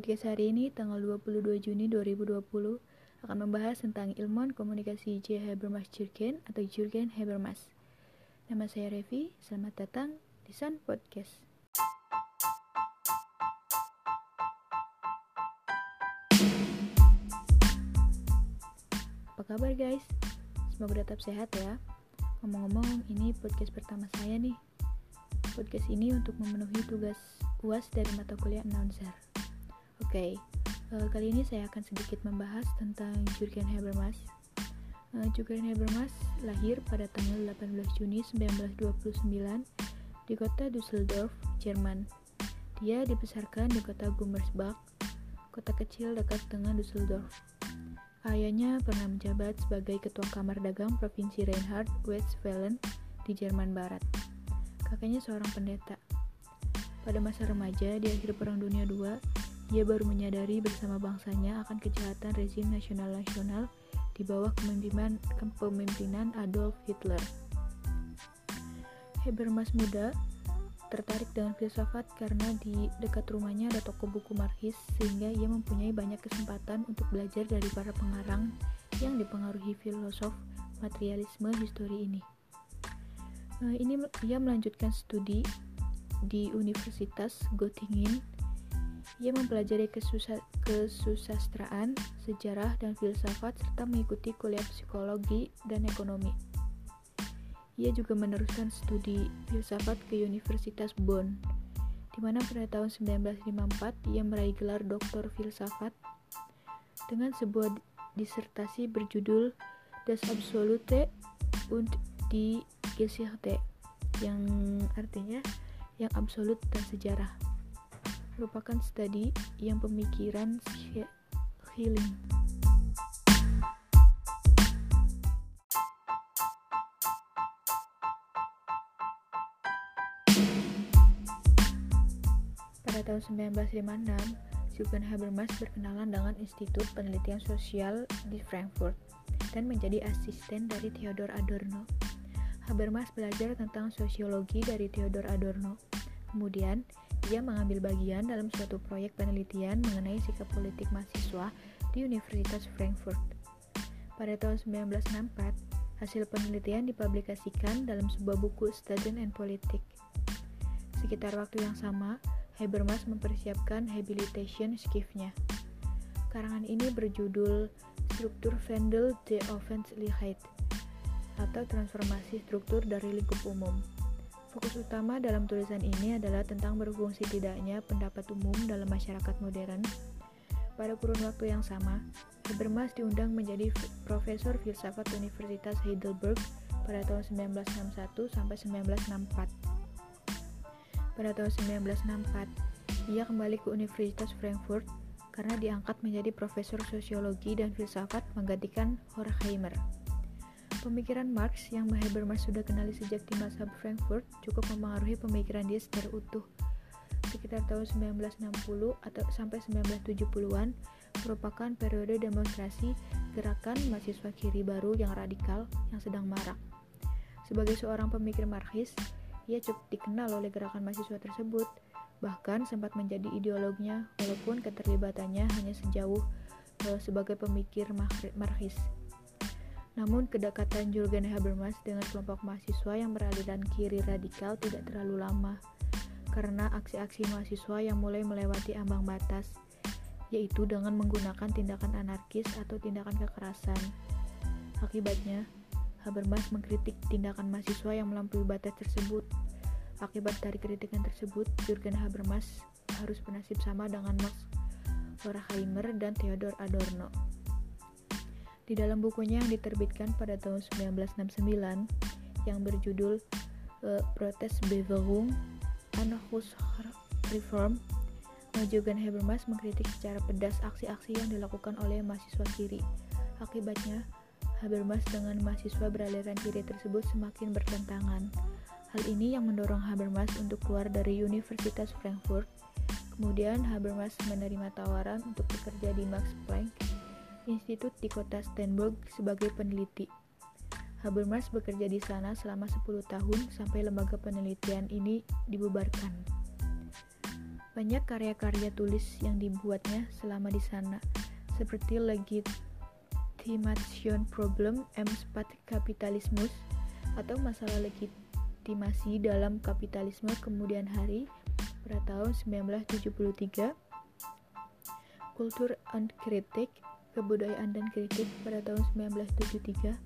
Podcast hari ini tanggal 22 Juni 2020 akan membahas tentang ilmuwan komunikasi J. Habermas Jurgen atau Jurgen Habermas. Nama saya Revi, selamat datang di Sun Podcast. Apa kabar guys? Semoga tetap sehat ya. Ngomong-ngomong, ini podcast pertama saya nih. Podcast ini untuk memenuhi tugas UAS dari mata kuliah announcer. Oke, okay, eh, kali ini saya akan sedikit membahas tentang Jürgen Habermas. Uh, Habermas lahir pada tanggal 18 Juni 1929 di kota Düsseldorf, Jerman. Dia dibesarkan di kota Gummersbach, kota kecil dekat dengan Düsseldorf. Ayahnya pernah menjabat sebagai Ketua Kamar Dagang Provinsi Rheinhard-Westfalen di Jerman Barat. Kakaknya seorang pendeta. Pada masa remaja di akhir Perang Dunia II, ia baru menyadari bersama bangsanya akan kejahatan rezim nasional-nasional di bawah kepemimpinan, Adolf Hitler. Habermas muda tertarik dengan filsafat karena di dekat rumahnya ada toko buku Marxis sehingga ia mempunyai banyak kesempatan untuk belajar dari para pengarang yang dipengaruhi filosof materialisme histori ini. Nah, ini ia melanjutkan studi di Universitas Göttingen ia mempelajari kesusa kesusastraan, sejarah, dan filsafat, serta mengikuti kuliah psikologi dan ekonomi. Ia juga meneruskan studi filsafat ke Universitas Bonn, di mana pada tahun 1954 ia meraih gelar doktor filsafat dengan sebuah disertasi berjudul Das Absolute und die Geschichte, yang artinya yang absolut dan sejarah merupakan studi yang pemikiran healing. Pada tahun 1956, Jürgen Habermas berkenalan dengan Institut Penelitian Sosial di Frankfurt dan menjadi asisten dari Theodor Adorno. Habermas belajar tentang sosiologi dari Theodor Adorno. Kemudian, ia mengambil bagian dalam suatu proyek penelitian mengenai sikap politik mahasiswa di Universitas Frankfurt. Pada tahun 1964, hasil penelitian dipublikasikan dalam sebuah buku Student and Politics. Sekitar waktu yang sama, Habermas mempersiapkan habilitation skiffnya. Karangan ini berjudul Struktur Vendel de Offenslichkeit atau transformasi struktur dari lingkup umum. Fokus utama dalam tulisan ini adalah tentang berfungsi tidaknya pendapat umum dalam masyarakat modern. Pada kurun waktu yang sama, Habermas diundang menjadi profesor filsafat Universitas Heidelberg pada tahun 1961 sampai 1964. Pada tahun 1964, ia kembali ke Universitas Frankfurt karena diangkat menjadi profesor sosiologi dan filsafat menggantikan Horkheimer. Pemikiran Marx yang Habermas sudah kenali sejak di masa Frankfurt cukup mempengaruhi pemikiran dia secara utuh. Sekitar tahun 1960 atau sampai 1970-an merupakan periode demonstrasi gerakan mahasiswa kiri baru yang radikal yang sedang marak. Sebagai seorang pemikir Marxis, ia cukup dikenal oleh gerakan mahasiswa tersebut, bahkan sempat menjadi ideolognya walaupun keterlibatannya hanya sejauh uh, sebagai pemikir Marxis. Namun, kedekatan Jurgen Habermas dengan kelompok mahasiswa yang beraliran kiri radikal tidak terlalu lama, karena aksi-aksi mahasiswa yang mulai melewati ambang batas, yaitu dengan menggunakan tindakan anarkis atau tindakan kekerasan. Akibatnya, Habermas mengkritik tindakan mahasiswa yang melampaui batas tersebut. Akibat dari kritikan tersebut, Jurgen Habermas harus bernasib sama dengan Max Horkheimer dan Theodor Adorno. Di dalam bukunya yang diterbitkan pada tahun 1969 yang berjudul uh, Protes Bewegung Reform, Jürgen Habermas mengkritik secara pedas aksi-aksi yang dilakukan oleh mahasiswa kiri. Akibatnya, Habermas dengan mahasiswa beraliran kiri tersebut semakin bertentangan. Hal ini yang mendorong Habermas untuk keluar dari Universitas Frankfurt. Kemudian Habermas menerima tawaran untuk bekerja di Max Planck institut di kota Stenberg sebagai peneliti. Habermas bekerja di sana selama 10 tahun sampai lembaga penelitian ini dibubarkan. Banyak karya-karya tulis yang dibuatnya selama di sana, seperti Legitimation Problem M4 Kapitalismus atau masalah legitimasi dalam kapitalisme kemudian hari pada tahun 1973 Kultur and Kebudayaan dan Kritik pada tahun 1973,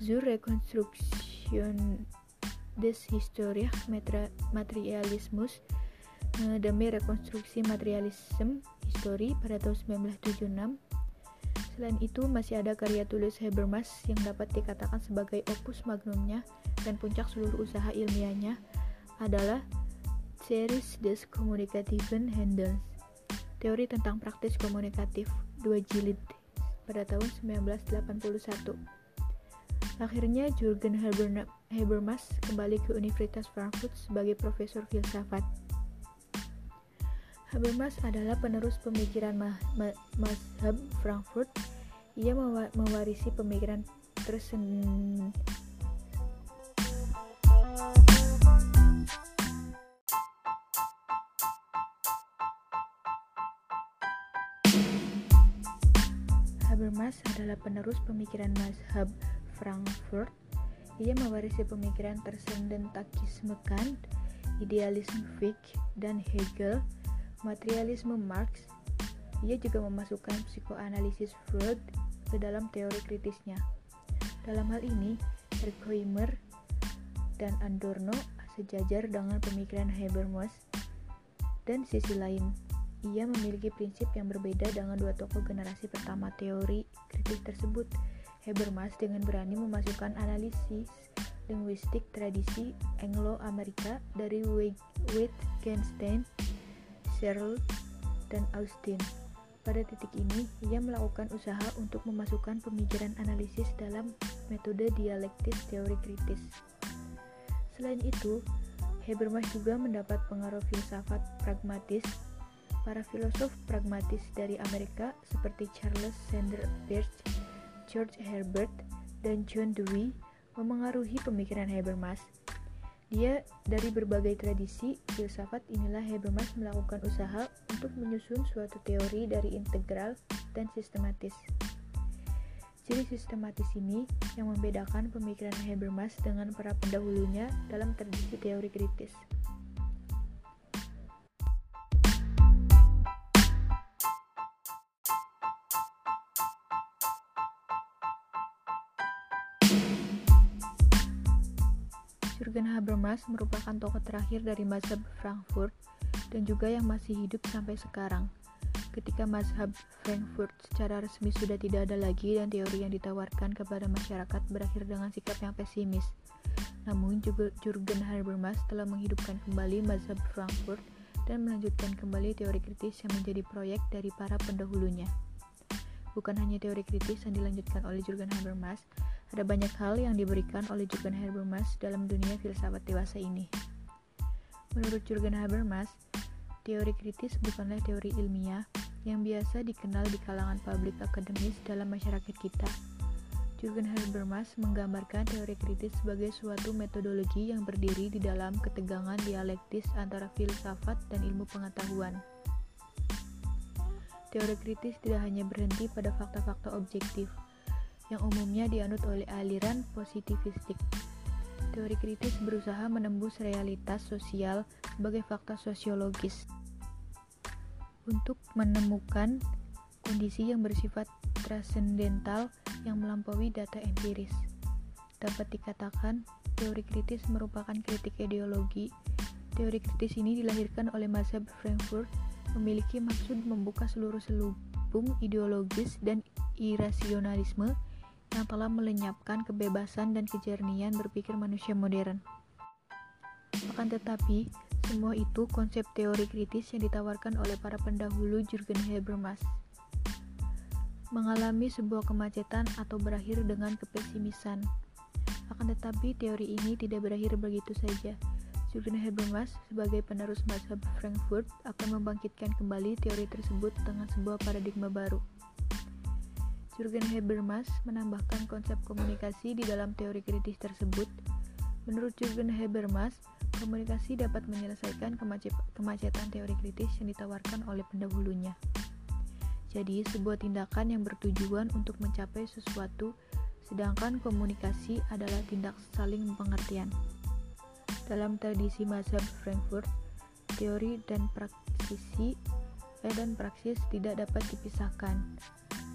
Zur Rekonstruktion des Historia Materialismus, eh, demi rekonstruksi materialisme histori pada tahun 1976. Selain itu, masih ada karya tulis Habermas yang dapat dikatakan sebagai opus magnumnya dan puncak seluruh usaha ilmiahnya adalah Series des Kommunikativen Handels Teori tentang praktis komunikatif, dua jilid, pada tahun 1981. Akhirnya Jürgen Habermas kembali ke Universitas Frankfurt sebagai profesor filsafat. Habermas adalah penerus pemikiran mazhab Frankfurt. Ia mewarisi pemikiran tersendiri Habermas adalah penerus pemikiran mazhab Frankfurt. Ia mewarisi pemikiran tersendentakisme Kant, idealisme Fichte dan Hegel, materialisme Marx. Ia juga memasukkan psikoanalisis Freud ke dalam teori kritisnya. Dalam hal ini, Horkheimer dan Adorno sejajar dengan pemikiran Habermas dan sisi lain ia memiliki prinsip yang berbeda dengan dua tokoh generasi pertama teori kritis tersebut. Habermas dengan berani memasukkan analisis linguistik tradisi Anglo-Amerika dari Wittgenstein, Searle, dan Austin. Pada titik ini, ia melakukan usaha untuk memasukkan pemikiran analisis dalam metode dialektis teori kritis. Selain itu, Habermas juga mendapat pengaruh filsafat pragmatis Para filosof pragmatis dari Amerika seperti Charles Sanders Peirce, George Herbert, dan John Dewey memengaruhi pemikiran Habermas. Dia dari berbagai tradisi filsafat inilah Habermas melakukan usaha untuk menyusun suatu teori dari integral dan sistematis. Ciri sistematis ini yang membedakan pemikiran Habermas dengan para pendahulunya dalam tradisi teori kritis. Jürgen Habermas merupakan tokoh terakhir dari mazhab Frankfurt dan juga yang masih hidup sampai sekarang. Ketika mazhab Frankfurt secara resmi sudah tidak ada lagi dan teori yang ditawarkan kepada masyarakat berakhir dengan sikap yang pesimis. Namun juga Jürgen Habermas telah menghidupkan kembali mazhab Frankfurt dan melanjutkan kembali teori kritis yang menjadi proyek dari para pendahulunya. Bukan hanya teori kritis yang dilanjutkan oleh Jürgen Habermas, ada banyak hal yang diberikan oleh Jürgen Habermas dalam dunia filsafat dewasa ini. Menurut Jürgen Habermas, teori kritis bukanlah teori ilmiah yang biasa dikenal di kalangan publik akademis dalam masyarakat kita. Jürgen Habermas menggambarkan teori kritis sebagai suatu metodologi yang berdiri di dalam ketegangan dialektis antara filsafat dan ilmu pengetahuan. Teori kritis tidak hanya berhenti pada fakta-fakta objektif, yang umumnya dianut oleh aliran positivistik. Teori kritis berusaha menembus realitas sosial sebagai fakta sosiologis untuk menemukan kondisi yang bersifat transendental yang melampaui data empiris. Dapat dikatakan, teori kritis merupakan kritik ideologi. Teori kritis ini dilahirkan oleh mazhab Frankfurt, memiliki maksud membuka seluruh selubung ideologis dan irasionalisme yang telah melenyapkan kebebasan dan kejernihan berpikir manusia modern. Akan tetapi, semua itu konsep teori kritis yang ditawarkan oleh para pendahulu Jürgen Habermas mengalami sebuah kemacetan atau berakhir dengan kepesimisan. Akan tetapi, teori ini tidak berakhir begitu saja. Jürgen Habermas sebagai penerus mazhab Frankfurt akan membangkitkan kembali teori tersebut dengan sebuah paradigma baru. Jürgen Habermas menambahkan konsep komunikasi di dalam teori kritis tersebut. Menurut Jürgen Habermas, Komunikasi dapat menyelesaikan kemacetan teori kritis yang ditawarkan oleh pendahulunya. Jadi, sebuah tindakan yang bertujuan untuk mencapai sesuatu, sedangkan komunikasi adalah tindak saling pengertian. Dalam tradisi mazhab Frankfurt, teori dan praktisi eh, dan praksis tidak dapat dipisahkan.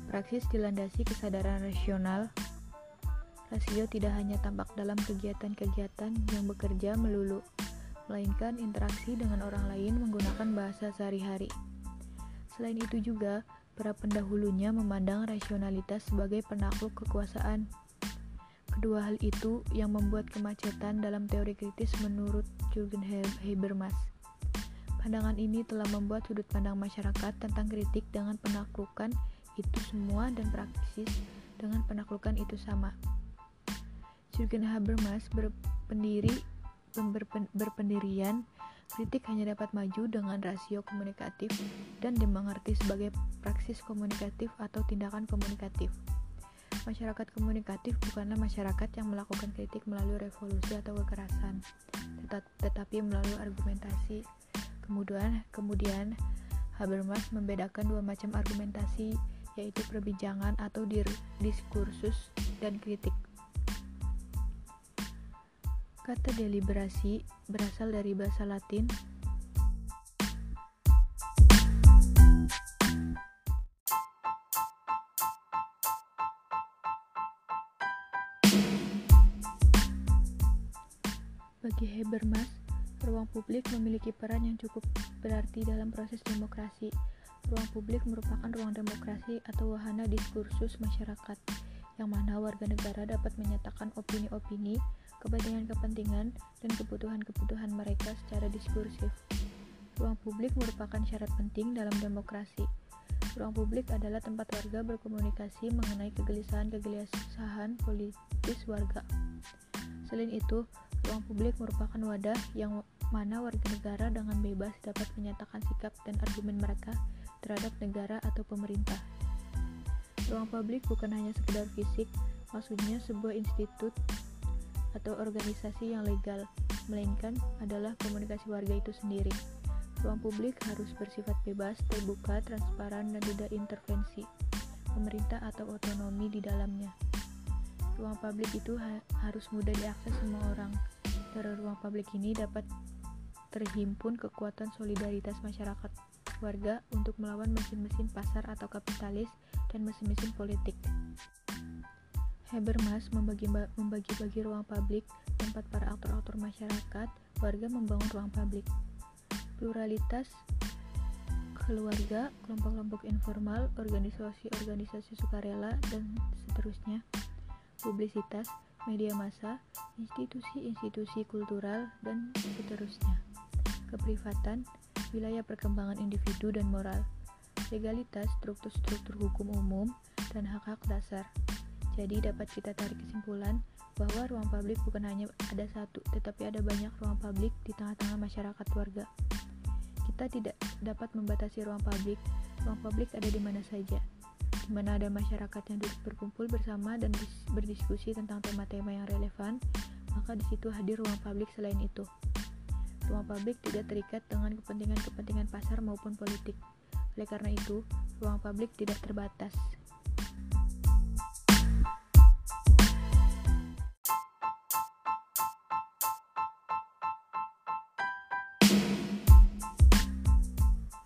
Praksis dilandasi kesadaran rasional. Rasio tidak hanya tampak dalam kegiatan-kegiatan yang bekerja melulu, melainkan interaksi dengan orang lain menggunakan bahasa sehari-hari. Selain itu juga, Para pendahulunya memandang rasionalitas sebagai penakluk kekuasaan. Kedua hal itu yang membuat kemacetan dalam teori kritis menurut Jürgen Habermas. Pandangan ini telah membuat sudut pandang masyarakat tentang kritik dengan penaklukan itu semua dan praksis dengan penaklukan itu sama. Jürgen Habermas berpendiri berpendirian Kritik hanya dapat maju dengan rasio komunikatif dan dimengerti sebagai praksis komunikatif atau tindakan komunikatif. Masyarakat komunikatif bukanlah masyarakat yang melakukan kritik melalui revolusi atau kekerasan, tetapi melalui argumentasi. Kemudian, kemudian Habermas membedakan dua macam argumentasi, yaitu perbincangan atau diskursus dan kritik. Kata deliberasi berasal dari bahasa Latin Bagi Habermas, ruang publik memiliki peran yang cukup berarti dalam proses demokrasi. Ruang publik merupakan ruang demokrasi atau wahana diskursus masyarakat, yang mana warga negara dapat menyatakan opini-opini, kepentingan-kepentingan, dan kebutuhan-kebutuhan mereka secara diskursif. Ruang publik merupakan syarat penting dalam demokrasi. Ruang publik adalah tempat warga berkomunikasi mengenai kegelisahan-kegelisahan politis warga. Selain itu, ruang publik merupakan wadah yang mana warga negara dengan bebas dapat menyatakan sikap dan argumen mereka terhadap negara atau pemerintah. Ruang publik bukan hanya sekedar fisik, maksudnya sebuah institut atau organisasi yang legal, melainkan adalah komunikasi warga itu sendiri. Ruang publik harus bersifat bebas, terbuka, transparan, dan tidak intervensi pemerintah atau otonomi di dalamnya. Ruang publik itu ha harus mudah diakses semua orang. Dari ruang publik ini dapat terhimpun kekuatan solidaritas masyarakat warga untuk melawan mesin-mesin pasar atau kapitalis dan mesin-mesin politik. Habermas membagi-bagi ruang publik, tempat para aktor-aktor masyarakat, warga membangun ruang publik. Pluralitas keluarga, kelompok-kelompok informal, organisasi-organisasi sukarela, dan seterusnya. Publisitas, media massa, institusi-institusi kultural, dan seterusnya. Keprivatan, wilayah perkembangan individu dan moral. Legalitas, struktur-struktur hukum umum, dan hak-hak dasar. Jadi dapat kita tarik kesimpulan bahwa ruang publik bukan hanya ada satu, tetapi ada banyak ruang publik di tengah-tengah masyarakat warga. Kita tidak dapat membatasi ruang publik, ruang publik ada di mana saja. Di mana ada masyarakat yang duduk berkumpul bersama dan berdiskusi tentang tema-tema yang relevan, maka di situ hadir ruang publik selain itu. Ruang publik tidak terikat dengan kepentingan-kepentingan pasar maupun politik. Oleh karena itu, ruang publik tidak terbatas.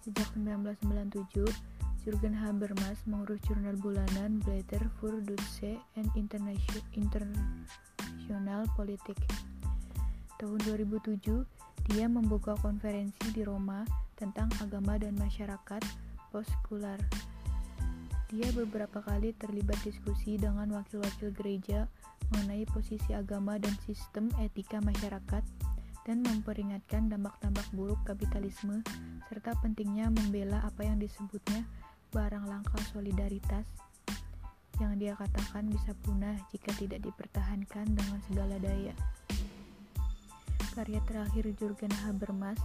Sejak 1997, Jürgen Habermas mengurus jurnal bulanan Blätter für Deutsche and International Politik. Tahun 2007, dia membuka konferensi di Roma tentang agama dan masyarakat poskular. Dia beberapa kali terlibat diskusi dengan wakil-wakil gereja mengenai posisi agama dan sistem etika masyarakat dan memperingatkan dampak-dampak buruk kapitalisme serta pentingnya membela apa yang disebutnya barang langka solidaritas yang dia katakan bisa punah jika tidak dipertahankan dengan segala daya. Karya terakhir Jurgen Habermas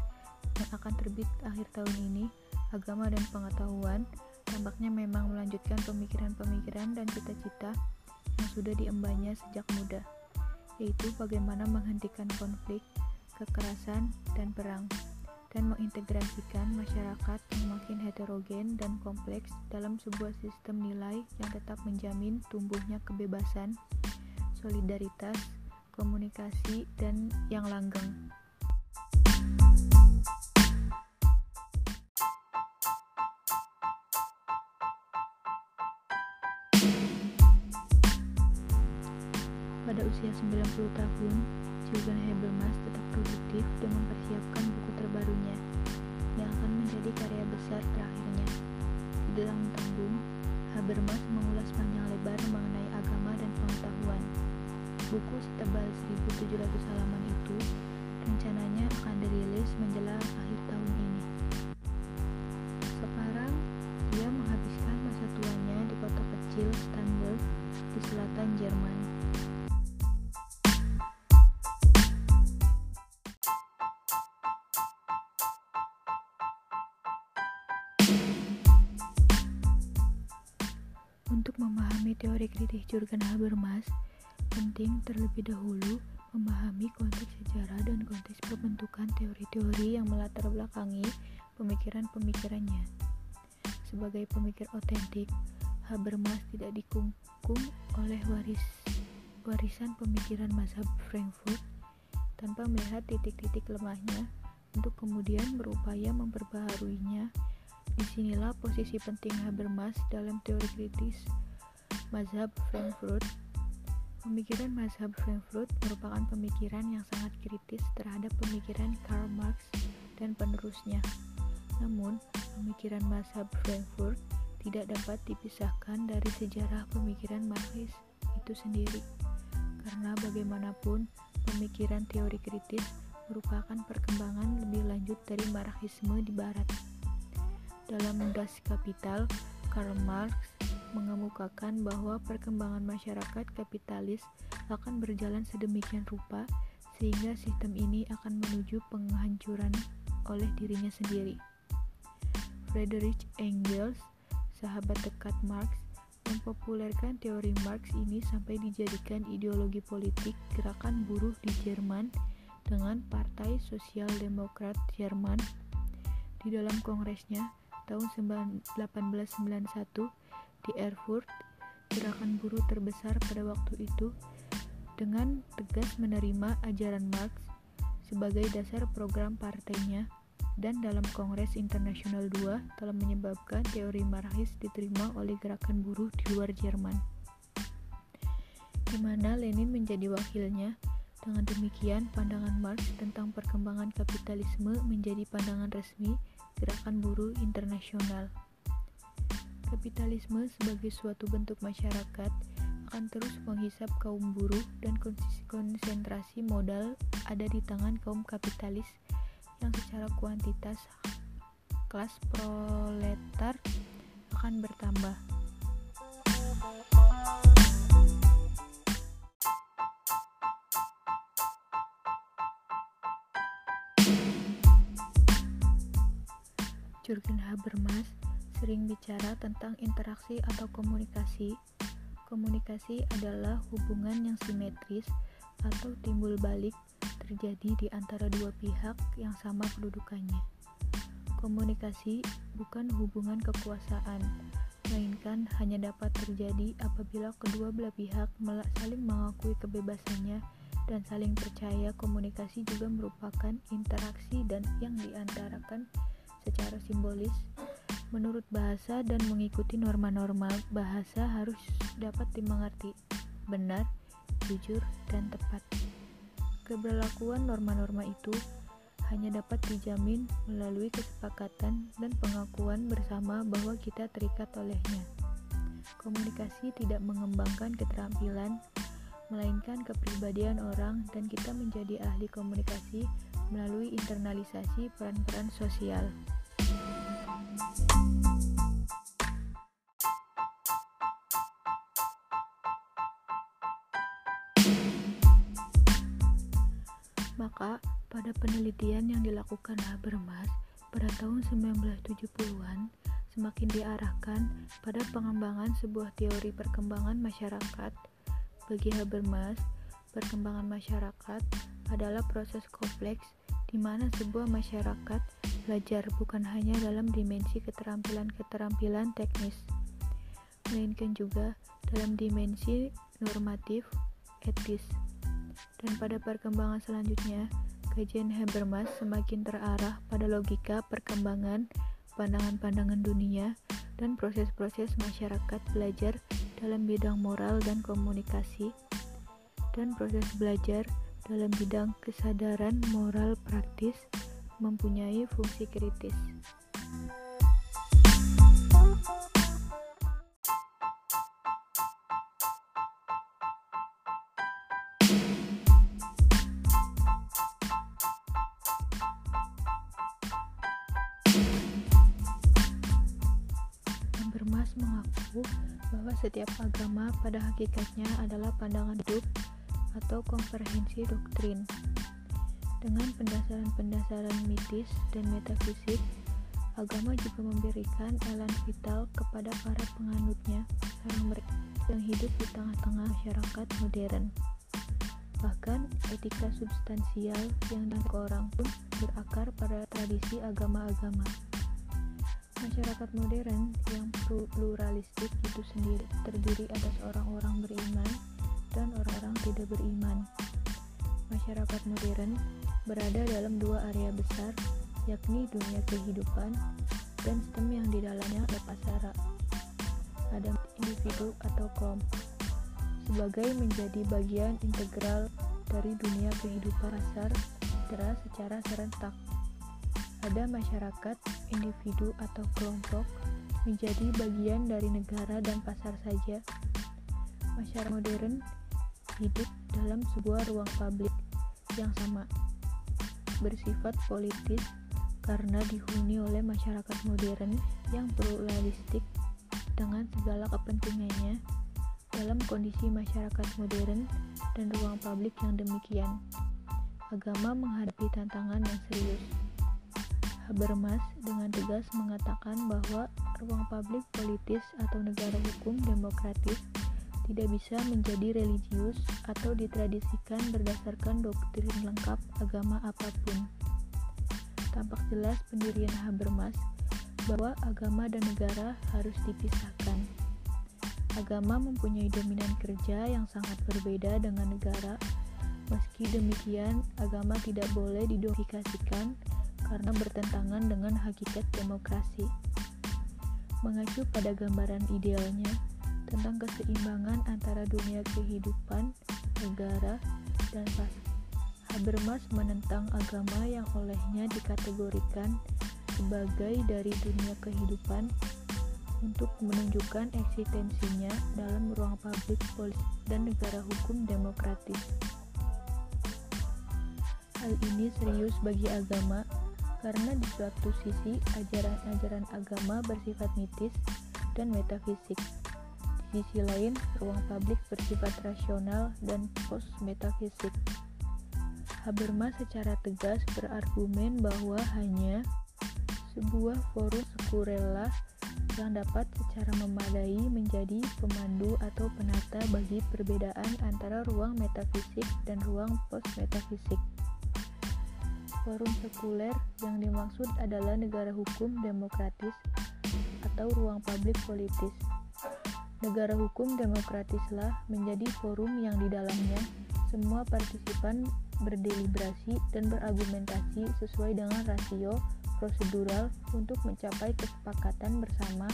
yang akan terbit akhir tahun ini, Agama dan Pengetahuan, tampaknya memang melanjutkan pemikiran-pemikiran dan cita-cita yang sudah diembannya sejak muda, yaitu bagaimana menghentikan konflik, kekerasan, dan perang, dan mengintegrasikan masyarakat yang makin heterogen dan kompleks dalam sebuah sistem nilai yang tetap menjamin tumbuhnya kebebasan, solidaritas, komunikasi, dan yang langgeng. Pada usia 90 tahun, Jürgen Habermas tetap produktif dan mempersiapkan buku terbarunya yang akan menjadi karya besar terakhirnya. Di dalam tanggung, Habermas mengulas panjang lebar mengenai agama dan pengetahuan. Buku setebal 1700 halaman itu rencananya akan dirilis menjelang akhir tahun ini. Sekarang, dia menghabiskan masa tuanya di kota kecil Stanberg di selatan Jerman. Untuk memahami teori kritis Jurgen Habermas, penting terlebih dahulu memahami konteks sejarah dan konteks pembentukan teori-teori yang melatar belakangi pemikiran-pemikirannya. Sebagai pemikir otentik, Habermas tidak dikungkung oleh waris warisan pemikiran mazhab Frankfurt tanpa melihat titik-titik lemahnya untuk kemudian berupaya memperbaharuinya Di sinilah posisi penting Habermas dalam teori kritis mazhab Frankfurt. Pemikiran mazhab Frankfurt merupakan pemikiran yang sangat kritis terhadap pemikiran Karl Marx dan penerusnya. Namun, pemikiran mazhab Frankfurt tidak dapat dipisahkan dari sejarah pemikiran Marxis itu sendiri. Karena bagaimanapun, pemikiran teori kritis merupakan perkembangan lebih lanjut dari Marxisme di barat. Dalam Das Kapital, Karl Marx mengemukakan bahwa perkembangan masyarakat kapitalis akan berjalan sedemikian rupa sehingga sistem ini akan menuju penghancuran oleh dirinya sendiri. Friedrich Engels, sahabat dekat Marx, mempopulerkan teori Marx ini sampai dijadikan ideologi politik gerakan buruh di Jerman dengan Partai Sosial Demokrat Jerman. Di dalam kongresnya, tahun 1891 di Erfurt, gerakan buruh terbesar pada waktu itu dengan tegas menerima ajaran Marx sebagai dasar program partainya dan dalam Kongres Internasional II telah menyebabkan teori Marxis diterima oleh gerakan buruh di luar Jerman di mana Lenin menjadi wakilnya dengan demikian pandangan Marx tentang perkembangan kapitalisme menjadi pandangan resmi Gerakan Buruh Internasional. Kapitalisme sebagai suatu bentuk masyarakat akan terus menghisap kaum buruh dan konsentrasi modal ada di tangan kaum kapitalis yang secara kuantitas kelas proletar akan bertambah. Jurgen Habermas sering bicara tentang interaksi atau komunikasi. Komunikasi adalah hubungan yang simetris atau timbul balik terjadi di antara dua pihak yang sama kedudukannya. Komunikasi bukan hubungan kekuasaan, melainkan hanya dapat terjadi apabila kedua belah pihak saling mengakui kebebasannya dan saling percaya komunikasi juga merupakan interaksi dan yang diantarakan secara simbolis menurut bahasa dan mengikuti norma-norma bahasa harus dapat dimengerti benar, jujur, dan tepat. Keberlakuan norma-norma itu hanya dapat dijamin melalui kesepakatan dan pengakuan bersama bahwa kita terikat olehnya. Komunikasi tidak mengembangkan keterampilan, melainkan kepribadian orang, dan kita menjadi ahli komunikasi melalui internalisasi peran-peran sosial. Maka, pada penelitian yang dilakukan Habermas pada tahun 1970-an, semakin diarahkan pada pengembangan sebuah teori perkembangan masyarakat. Bagi Habermas, perkembangan masyarakat adalah proses kompleks di mana sebuah masyarakat belajar bukan hanya dalam dimensi keterampilan-keterampilan teknis, melainkan juga dalam dimensi normatif, etis. Dan pada perkembangan selanjutnya, kajian Habermas semakin terarah pada logika perkembangan pandangan-pandangan dunia dan proses-proses masyarakat belajar dalam bidang moral dan komunikasi dan proses belajar dalam bidang kesadaran moral praktis mempunyai fungsi kritis. Setiap agama pada hakikatnya adalah pandangan hidup atau komprehensi doktrin. Dengan pendasaran-pendasaran mitis dan metafisik, agama juga memberikan elan vital kepada para penganutnya yang, yang hidup di tengah-tengah masyarakat modern. Bahkan etika substansial yang ke orang pun berakar pada tradisi agama-agama. Masyarakat modern yang pluralistik itu sendiri terdiri atas orang-orang beriman dan orang-orang tidak beriman. Masyarakat modern berada dalam dua area besar, yakni dunia kehidupan dan sistem yang di dalamnya ada pasara. Ada individu atau kelompok sebagai menjadi bagian integral dari dunia kehidupan pasar secara serentak. Ada masyarakat, individu atau kelompok menjadi bagian dari negara dan pasar saja. Masyarakat modern hidup dalam sebuah ruang publik yang sama, bersifat politis karena dihuni oleh masyarakat modern yang pluralistik dengan segala kepentingannya dalam kondisi masyarakat modern dan ruang publik yang demikian. Agama menghadapi tantangan yang serius. Habermas dengan tegas mengatakan bahwa ruang publik politis atau negara hukum demokratis tidak bisa menjadi religius atau ditradisikan berdasarkan doktrin lengkap agama apa pun. Tampak jelas pendirian Habermas bahwa agama dan negara harus dipisahkan. Agama mempunyai dominan kerja yang sangat berbeda dengan negara. Meski demikian, agama tidak boleh didosifikasikan karena bertentangan dengan hakikat demokrasi. Mengacu pada gambaran idealnya, tentang keseimbangan antara dunia kehidupan, negara, dan ras. Habermas menentang agama yang olehnya dikategorikan sebagai dari dunia kehidupan untuk menunjukkan eksistensinya dalam ruang publik polis dan negara hukum demokratis. Hal ini serius bagi agama karena di suatu sisi ajaran-ajaran agama bersifat mitis dan metafisik di sisi lain, ruang publik bersifat rasional dan post-metafisik. Habermas secara tegas berargumen bahwa hanya sebuah forum sekurelah yang dapat secara memadai menjadi pemandu atau penata bagi perbedaan antara ruang metafisik dan ruang post-metafisik. Forum sekuler yang dimaksud adalah negara hukum demokratis atau ruang publik politis. Negara hukum demokratislah menjadi forum yang di dalamnya semua partisipan berdeliberasi dan berargumentasi sesuai dengan rasio prosedural untuk mencapai kesepakatan bersama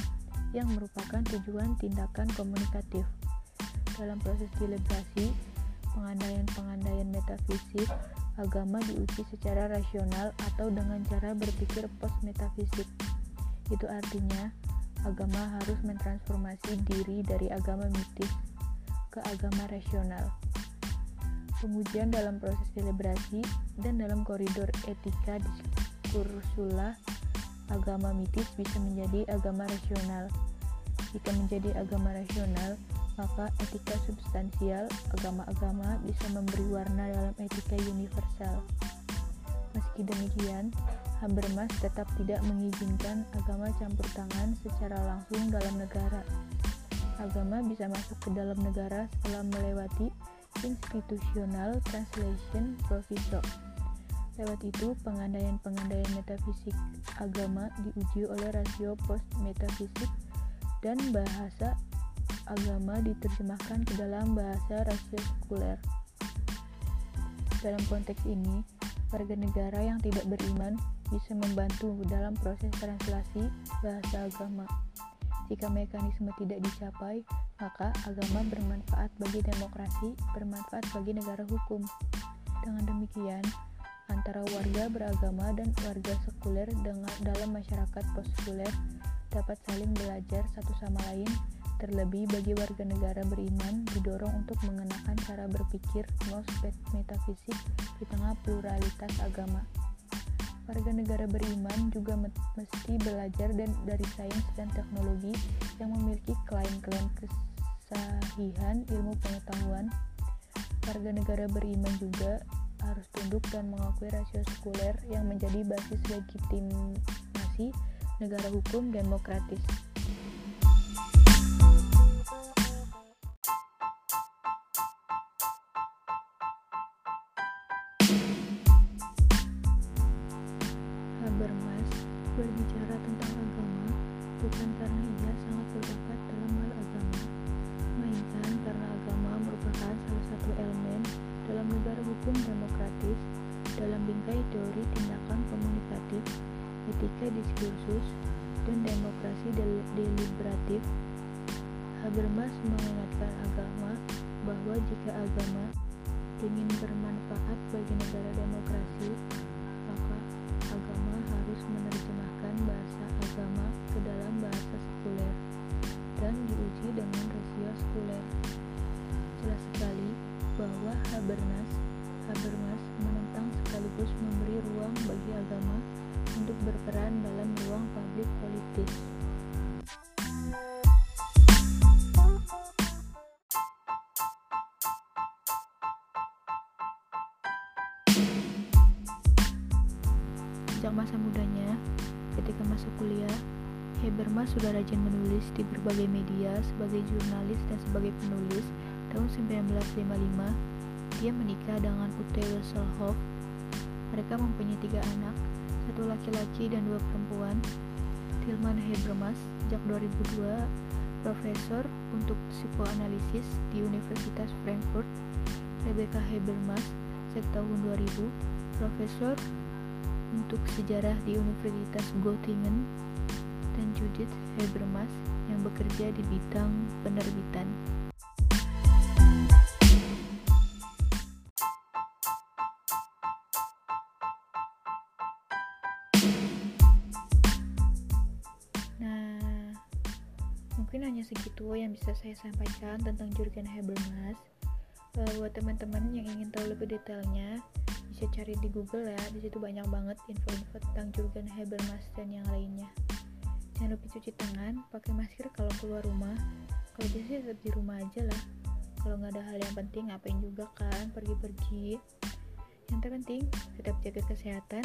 yang merupakan tujuan tindakan komunikatif. Dalam proses deliberasi, pengandaian-pengandaian metafisik, agama diuji secara rasional atau dengan cara berpikir post-metafisik. Itu artinya, agama harus mentransformasi diri dari agama mitis ke agama rasional. Pengujian dalam proses deliberasi dan dalam koridor etika diskursula agama mitis bisa menjadi agama rasional. Jika menjadi agama rasional, maka etika substansial agama-agama bisa memberi warna dalam etika universal. Meski demikian, Habermas tetap tidak mengizinkan agama campur tangan secara langsung dalam negara. Agama bisa masuk ke dalam negara setelah melewati Institutional Translation Proviso. Lewat itu, pengandaian-pengandaian metafisik agama diuji oleh rasio post metafisik dan bahasa agama diterjemahkan ke dalam bahasa rasio sekuler. Dalam konteks ini, warga negara yang tidak beriman bisa membantu dalam proses translasi bahasa agama. Jika mekanisme tidak dicapai, maka agama bermanfaat bagi demokrasi, bermanfaat bagi negara hukum. Dengan demikian, antara warga beragama dan warga sekuler dengan dalam masyarakat postsekuler dapat saling belajar satu sama lain terlebih bagi warga negara beriman didorong untuk mengenakan cara berpikir ngospek metafisik di tengah pluralitas agama. Warga negara beriman juga mesti belajar dan dari sains dan teknologi yang memiliki klaim-klaim kesahihan ilmu pengetahuan. Warga negara beriman juga harus tunduk dan mengakui rasio sekuler yang menjadi basis legitimasi negara hukum demokratis. Bagi negara demokrasi, maka agama harus menerjemahkan bahasa agama ke dalam bahasa sekuler dan diuji dengan rasio sekuler. Jelas sekali bahwa Habermas Habermas menentang sekaligus memberi ruang bagi agama untuk berperan dalam ruang publik politis. Masa mudanya, ketika masuk kuliah, Habermas sudah rajin menulis di berbagai media sebagai jurnalis dan sebagai penulis tahun 1955, dia menikah dengan Ute Wesselhoff. Mereka mempunyai tiga anak, satu laki-laki dan dua perempuan. Tilman Habermas, sejak 2002, profesor untuk psikoanalisis di Universitas Frankfurt. Rebecca Habermas, sejak tahun 2000, profesor untuk sejarah di Universitas Göttingen dan Judith Habermas yang bekerja di bidang penerbitan. mungkin hanya segitu yang bisa saya sampaikan tentang Jurgen Habermas uh, buat teman-teman yang ingin tahu lebih detailnya bisa cari di Google ya. Di situ banyak banget info-info tentang Jurgen Habermas dan yang lainnya. Jangan lupa cuci tangan pakai masker kalau keluar rumah. Kalau bisa tetap di rumah aja lah. Kalau nggak ada hal yang penting ngapain juga kan? Pergi-pergi. Yang terpenting tetap jaga kesehatan.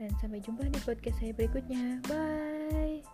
Dan sampai jumpa di podcast saya berikutnya. Bye